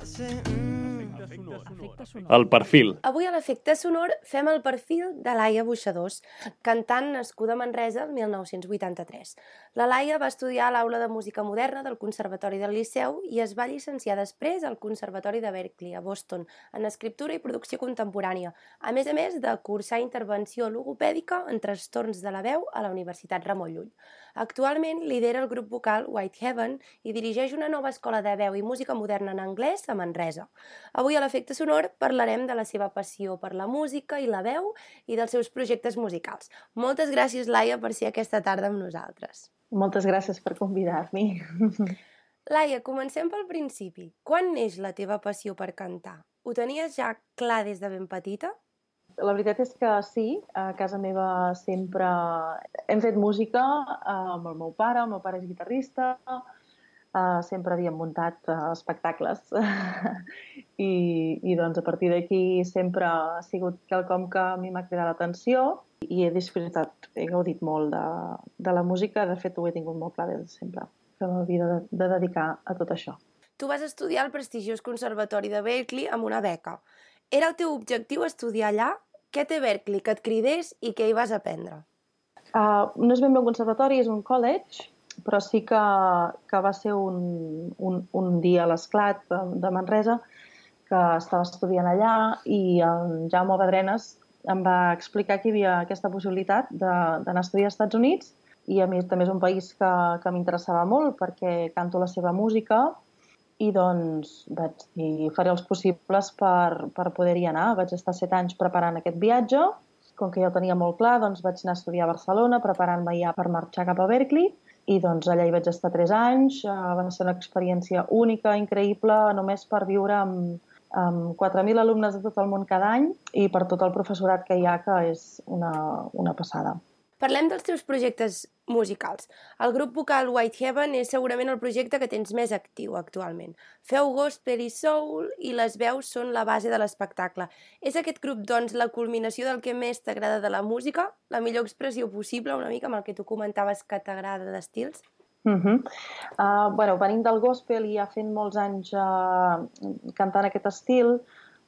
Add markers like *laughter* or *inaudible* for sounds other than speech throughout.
I say, mm. El perfil. Avui a l'efecte sonor fem el perfil de Laia Buixadors, cantant nascuda a Manresa el 1983. La Laia va estudiar a l'Aula de Música Moderna del Conservatori del Liceu i es va llicenciar després al Conservatori de Berkeley, a Boston, en escriptura i producció contemporània, a més a més de cursar intervenció logopèdica en trastorns de la veu a la Universitat Ramon Llull. Actualment lidera el grup vocal White Heaven i dirigeix una nova escola de veu i música moderna en anglès a Manresa. Avui a l'Efecte Sonor parlarem de la seva passió per la música i la veu i dels seus projectes musicals. Moltes gràcies, Laia, per ser aquesta tarda amb nosaltres. Moltes gràcies per convidar-m'hi. *laughs* Laia, comencem pel principi. Quan neix la teva passió per cantar? Ho tenies ja clar des de ben petita? La veritat és que sí, a casa meva sempre hem fet música amb el meu pare, el meu pare és guitarrista, uh, sempre havíem muntat uh, espectacles *laughs* I, i doncs a partir d'aquí sempre ha sigut quelcom que a mi m'ha cridat l'atenció i he disfrutat, he gaudit molt de, de la música, de fet ho he tingut molt clar des de sempre, que m'havia de, de dedicar a tot això. Tu vas estudiar al prestigiós Conservatori de Berkeley amb una beca. Era el teu objectiu estudiar allà què té Berkeley que et cridés i què hi vas aprendre? Uh, no és ben bé un conservatori, és un college, però sí que, que va ser un, un, un dia a l'esclat de, de Manresa que estava estudiant allà i en Jaume Badrenes em va explicar que hi havia aquesta possibilitat d'anar a estudiar als Estats Units i a mi també és un país que, que m'interessava molt perquè canto la seva música i doncs vaig dir, faré els possibles per, per poder-hi anar. Vaig estar set anys preparant aquest viatge. Com que ja ho tenia molt clar, doncs vaig anar a estudiar a Barcelona, preparant-me ja per marxar cap a Berkeley, i doncs allà hi vaig estar tres anys. Uh, va ser una experiència única, increïble, només per viure amb, amb 4.000 alumnes de tot el món cada any i per tot el professorat que hi ha, que és una, una passada. Parlem dels teus projectes musicals. El grup vocal White Heaven és segurament el projecte que tens més actiu actualment. Feu gospel i soul i les veus són la base de l'espectacle. És aquest grup, doncs, la culminació del que més t'agrada de la música? La millor expressió possible, una mica amb el que tu comentaves que t'agrada d'estils? Uh -huh. uh, bueno, venint del gospel i ja fent molts anys uh, cantant aquest estil,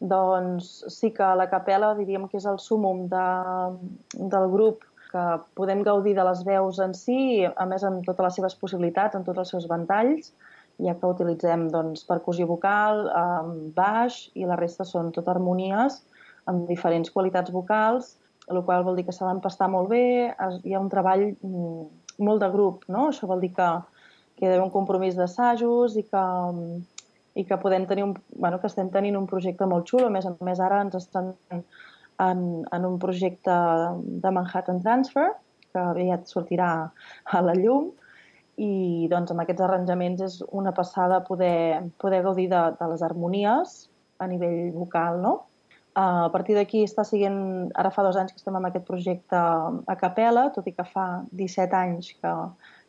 doncs sí que la capella diríem que és el súmum de, del grup que podem gaudir de les veus en si, a més amb totes les seves possibilitats, en tots els seus ventalls, ja que utilitzem doncs, percussió vocal, eh, baix, i la resta són tot harmonies amb diferents qualitats vocals, el qual vol dir que s'ha d'empastar molt bé, hi ha un treball mm, molt de grup, no? Això vol dir que, que hi ha un compromís d'assajos i que, i que podem tenir un, bueno, que estem tenint un projecte molt xulo. A més a més, ara ens estan en, en un projecte de Manhattan Transfer, que aviat sortirà a la llum, i doncs amb aquests arranjaments és una passada poder, poder gaudir de, de les harmonies a nivell vocal, no? A partir d'aquí està siguent, ara fa dos anys que estem amb aquest projecte a capella, tot i que fa 17 anys que,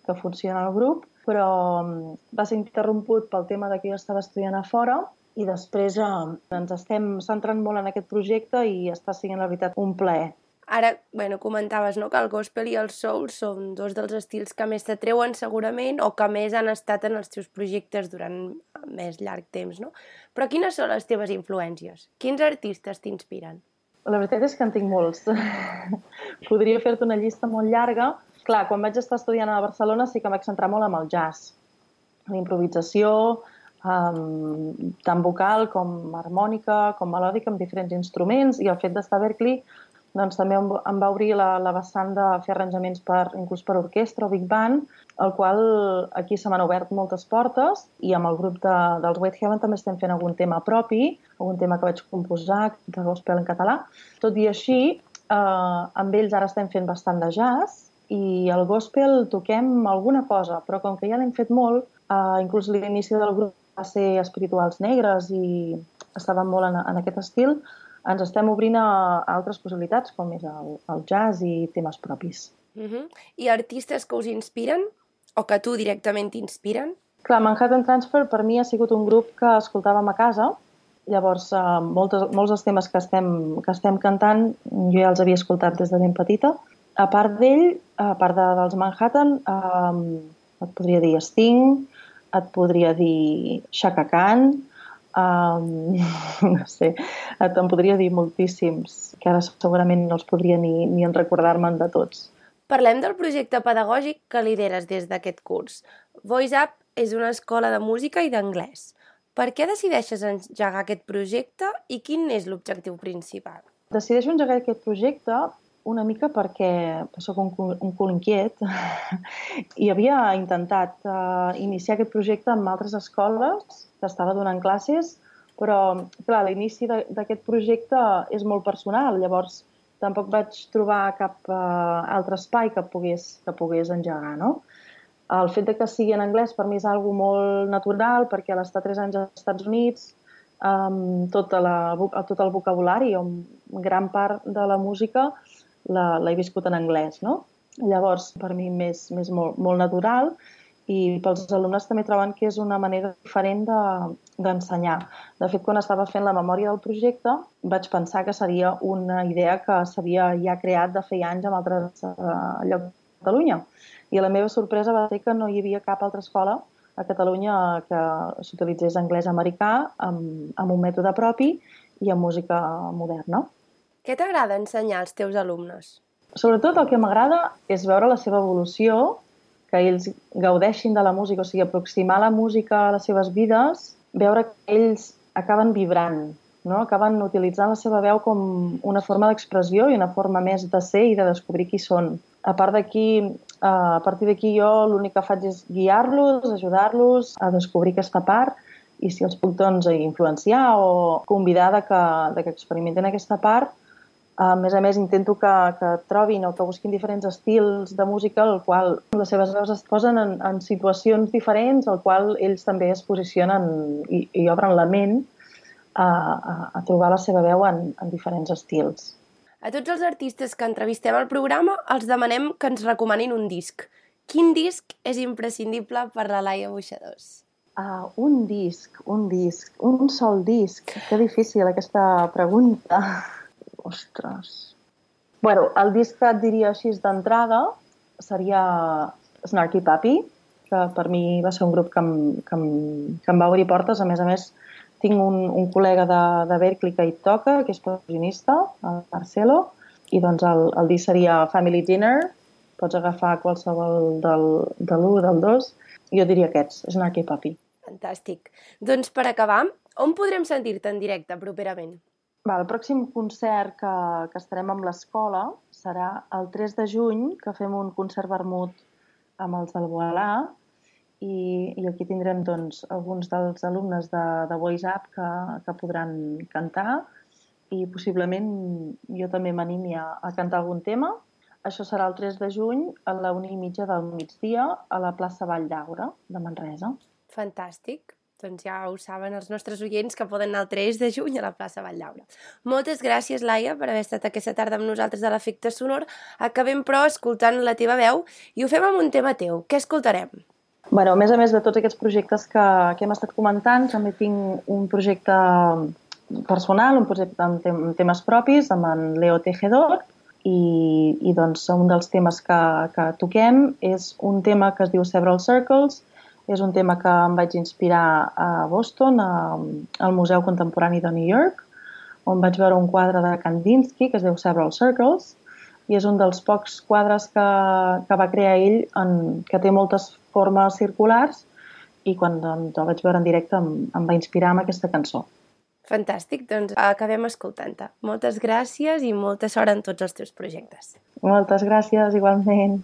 que funciona el grup, però mm, va ser interromput pel tema de que jo estava estudiant a fora i després eh, ens estem centrant molt en aquest projecte i està sent, la veritat, un plaer. Ara, bueno, comentaves no, que el gospel i el soul són dos dels estils que més t'atreuen segurament o que més han estat en els teus projectes durant més llarg temps, no? Però quines són les teves influències? Quins artistes t'inspiren? La veritat és que en tinc molts. *laughs* Podria fer-te una llista molt llarga. Clar, quan vaig estar estudiant a Barcelona sí que vaig centrar molt amb el jazz. La improvisació, um, tant vocal com harmònica, com melòdica, amb diferents instruments, i el fet d'estar a Berkeley doncs, també em, va obrir la, la vessant de fer arranjaments per, inclús per orquestra o big band, el qual aquí se m'han obert moltes portes i amb el grup de, dels White Heaven també estem fent algun tema propi, algun tema que vaig composar de gospel en català. Tot i així, eh, amb ells ara estem fent bastant de jazz i el gospel toquem alguna cosa, però com que ja l'hem fet molt, eh, inclús l'inici del grup va ser espirituals negres i estaven molt en, en aquest estil, ens estem obrint a, a altres possibilitats, com és el, el jazz i temes propis. Uh -huh. I artistes que us inspiren? O que tu directament t'inspiren? Clar, Manhattan Transfer per mi ha sigut un grup que escoltàvem a casa, llavors eh, moltes, molts dels temes que estem, que estem cantant jo ja els havia escoltat des de ben petita. A part d'ell, a part de, dels Manhattan, eh, et podria dir Sting, et podria dir Chaka Khan, Um, *laughs* no sé, te'n podria dir moltíssims, que ara segurament no els podria ni, ni en recordar-me'n de tots. Parlem del projecte pedagògic que lideres des d'aquest curs. Voice Up és una escola de música i d'anglès. Per què decideixes engegar aquest projecte i quin és l'objectiu principal? Decideixo engegar aquest projecte una mica perquè sóc un, un cul inquiet *laughs* i havia intentat uh, iniciar aquest projecte amb altres escoles que estava donant classes, però, clar, l'inici d'aquest projecte és molt personal, llavors tampoc vaig trobar cap uh, altre espai que pogués, que pogués engegar, no? El fet de que sigui en anglès per mi és algo molt natural perquè a l'estar tres anys als Estats Units um, tota la, tot el vocabulari o gran part de la música l'he viscut en anglès, no? Llavors, per mi m'és molt, molt natural i pels alumnes també troben que és una manera diferent d'ensenyar. De, de fet, quan estava fent la memòria del projecte, vaig pensar que seria una idea que s'havia ja creat de feia anys en altres uh, llocs de Catalunya. I la meva sorpresa va ser que no hi havia cap altra escola a Catalunya que s'utilitzés anglès americà amb, amb un mètode propi i amb música moderna. Què t'agrada ensenyar als teus alumnes? Sobretot el que m'agrada és veure la seva evolució, que ells gaudeixin de la música, o sigui, aproximar la música a les seves vides, veure que ells acaben vibrant, no? acaben utilitzant la seva veu com una forma d'expressió i una forma més de ser i de descobrir qui són. A part d'aquí, a partir d'aquí jo l'únic que faig és guiar-los, ajudar-los a descobrir aquesta part i si els puc doncs, influenciar o convidar de que, de que experimenten aquesta part, a més a més, intento que, que trobin o que busquin diferents estils de música el qual les seves veus es posen en, en situacions diferents, al qual ells també es posicionen i, i obren la ment a, a, a trobar la seva veu en, en diferents estils. A tots els artistes que entrevistem al programa els demanem que ens recomanin un disc. Quin disc és imprescindible per la Laia Buixadors? Uh, un disc, un disc, un sol disc. Que difícil aquesta pregunta. *laughs* Ostres. Bueno, el disc que et diria així d'entrada seria Snarky Puppy, que per mi va ser un grup que em, que em, que em va obrir portes. A més a més, tinc un, un col·lega de, de Berkeley que hi toca, que és percussionista, el Marcelo, i doncs el, el disc seria Family Dinner, pots agafar qualsevol del, de l'1, del 2, jo diria aquests, Snarky Puppy. Fantàstic. Doncs per acabar, on podrem sentir-te en directe properament? Va, el pròxim concert que, que estarem amb l'escola serà el 3 de juny, que fem un concert vermut amb els del Boalà i, i aquí tindrem doncs, alguns dels alumnes de, de Voice Up que, que podran cantar i possiblement jo també m'animi a, a cantar algun tema. Això serà el 3 de juny a la una i mitja del migdia a la plaça Vall d'Aura de Manresa. Fantàstic doncs ja ho saben els nostres oients que poden anar el 3 de juny a la plaça Llaura. Moltes gràcies, Laia, per haver estat aquesta tarda amb nosaltres a l'efecte sonor. Acabem, però, escoltant la teva veu i ho fem amb un tema teu. Què escoltarem? Bueno, a més a més de tots aquests projectes que, que hem estat comentant, també tinc un projecte personal, un projecte amb, tem amb temes propis, amb en Leo Tejedor, i, i doncs un dels temes que, que toquem és un tema que es diu Several Circles, és un tema que em vaig inspirar a Boston, a, al Museu Contemporani de New York, on vaig veure un quadre de Kandinsky que es diu Several Circles, i és un dels pocs quadres que, que va crear ell en, que té moltes formes circulars i quan doncs, el vaig veure en directe em, em va inspirar amb aquesta cançó. Fantàstic, doncs acabem escoltant-te. Moltes gràcies i molta sort en tots els teus projectes. Moltes gràcies, igualment.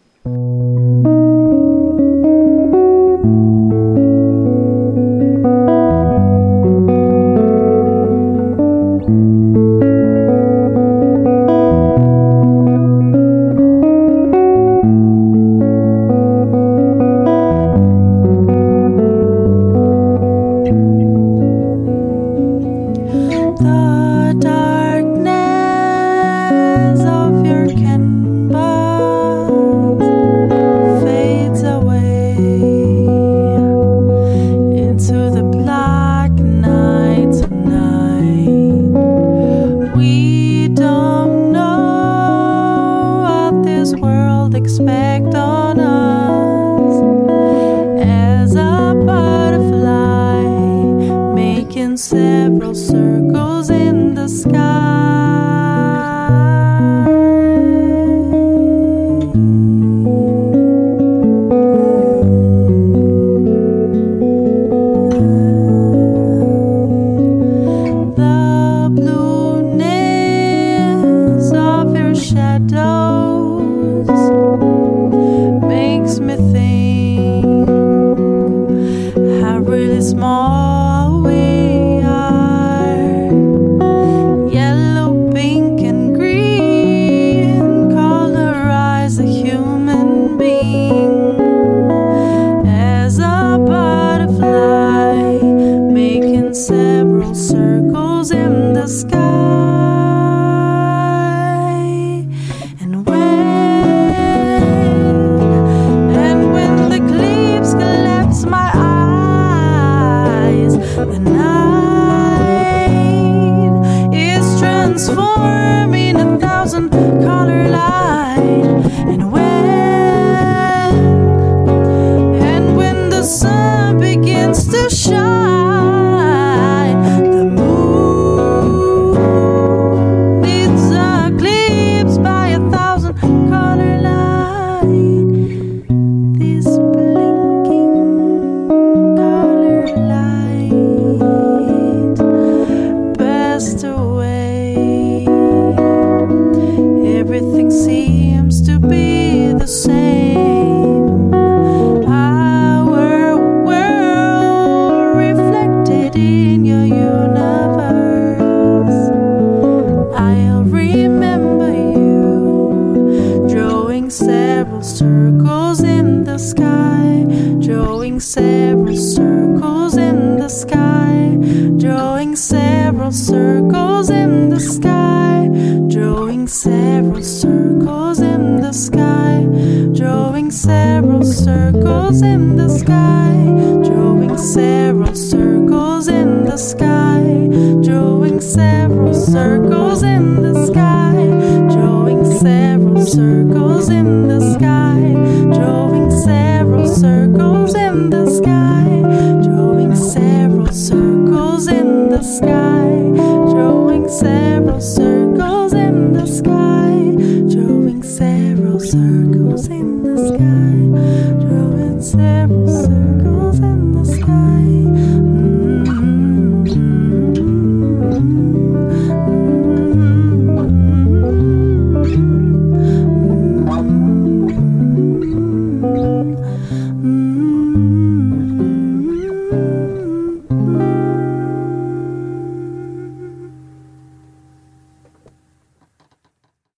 as a butterfly making several circles in the sky. And when and when the cliffs collapse my eyes the night is transforming a thousand color light several circles in the sky, drawing several circles in the sky, drawing several circles in the sky, drawing several circles in the sky, drawing several circles in the sky, drawing several circles in the sky, drawing several circles in the sky. circles